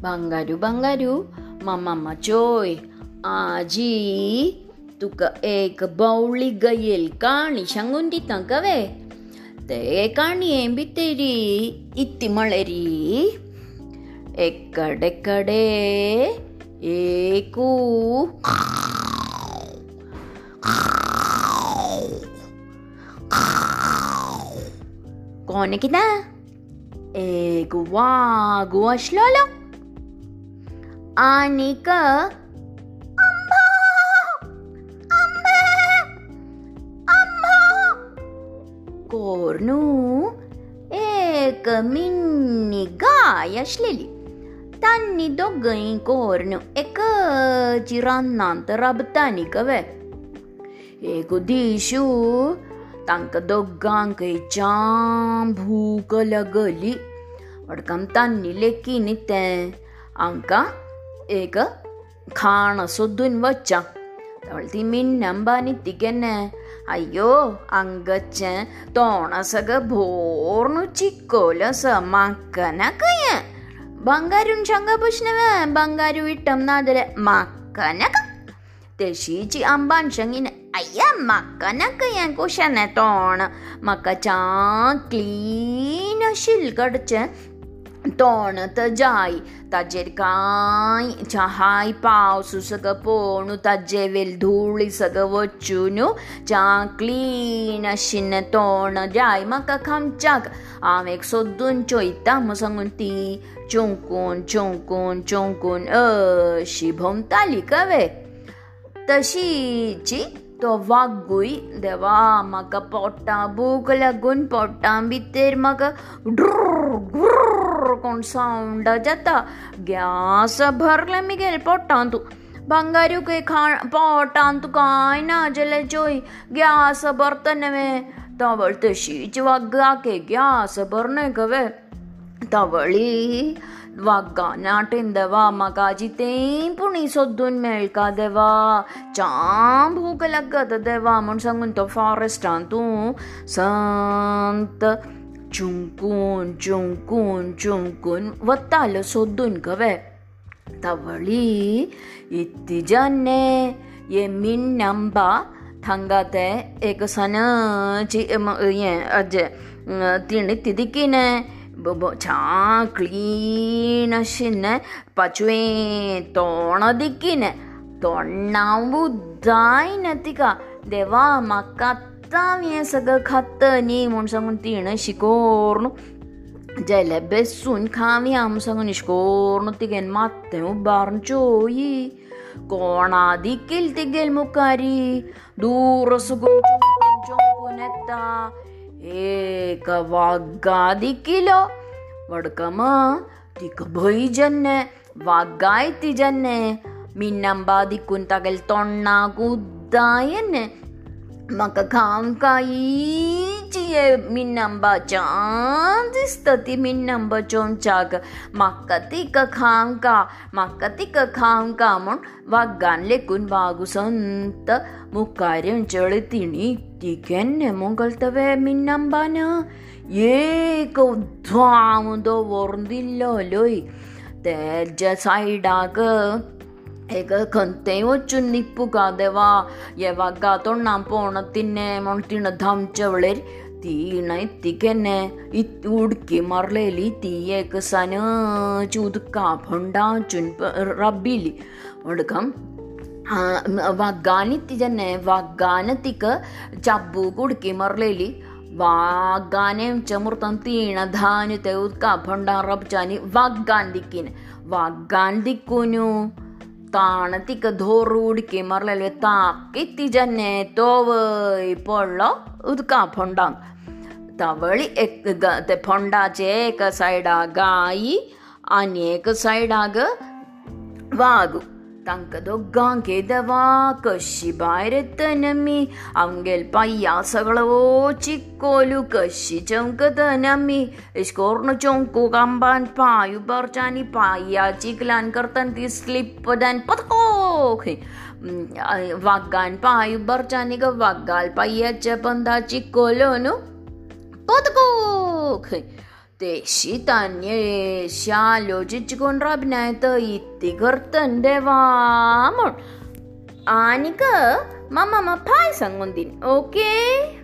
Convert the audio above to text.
ಬಂಗಾರು ಬಂಗಾರು ಮಮ್ಮಮ್ಮ ಜೋಯ್ ಆಜಿ ತುಕ ಏಕ ಬೌಳಿ ಗೈಯಲ್ ಕಾಣಿ ಶಂಗುಂಡಿ ತಂಕವೇ ತೇ ಕಾಣಿ ಏನ್ ಬಿತ್ತೇರಿ ಇತ್ತಿ ಮಳೆರಿ ಎಕ್ಕಡೆ ಕಡೆ ಏಕೂ કોને કીધા એક વાઘ વસલો تانی دۄگ ران رَب تہِ کیک دِشو تک دۄگان جام بوٗک لگکان تانی لیکِن ت ووٚن තෝන මකචා ක්ලීන باسان جایر کہ چہای پاو پو نہٕ تیٚلہِ دوٗر وچُن تنٛڈ جایہِ کھام چھاو سودُن چویتا سُہ تِکُن چوکُن چوکُن اُمتُے پوٹا بُک لگُن پوٹا بِتر مَگ ड्रुर कोण सावंड जाता गॅस भरले मिगेल पोटांत बंगारू खंय खा पोटांत कांय ना जाल्यार चोय गॅस भरता नवे तवळ तशीच वागाके गॅस भरने गवे तवळी वागा नाटेन देवा म्हाका जितें पुणी सोदून मेळका देवा च्या भूक چُم کُن چُم چُمکُن کوٚہن تگن چا کٕلیٖن پچو नतिका देवा تُد आतां हें सगळं खातनी म्हूण सांगून तिणें शिकोर न्हू जेले बेसून खावी हांव म्हूण सांगून इश्कोर तिगेन मात्तें उबारून चोयी कोणा दिकील तिगेल मुखारी दूर सुगून चोंकून येता एक वागा दिकिलो वडकम तिक भंय जन्ने वागाय ती जन्ने मिन्नंबा दिकून तागेल तोंडाक उद्दायन्ने म्हाका खावंक कांयची मिन्नंबाच्या दिसता ती मिन्नंबा चोंचाक म्हाका तिका खावंका म्हाका तिका खावंका म्हूण वागान लेकून वागू संत मुखार चळ तिणी ती केन्ने मोगलतवे मिन्नंबान एक ध्वाम दवरून दिल्लोय तेज्या सायडाक تیٖتیلی تی ربلی وَن وبکی مریٖگان تیٖت وُہ તાણ તીક ધોરૂડ કિમરલેલ્વે તાપ કિત્તિ જન્ને તોવય પોળ્ળો ಉದ್ಕ ಫೊಂಡಾಂಗ್ ತವಳಿ ಎಕ್ ಫೊಂಡಾಚೆ ಏಕ ಸೈಡಾಗ ಆಯಿ ಆನ್ ಏಕ ಸೈಡಾಗ ವಾಗು. वाग तांकां दोगांक देवा कशी भायर येतनमी आमगेल पाय्या सगळो चिक्कोलू कशी चमकतनमी एश कोर्ण चोंकूक आंबान पाय उबारच्यांनी पाय्या चिकलान करतना ती स्लीप दान पतको वागान पाय 대시다니 샤려지치곤 라비나이터 이띠거르던데 와몰 아니까 마마마 파이상온딘 오케이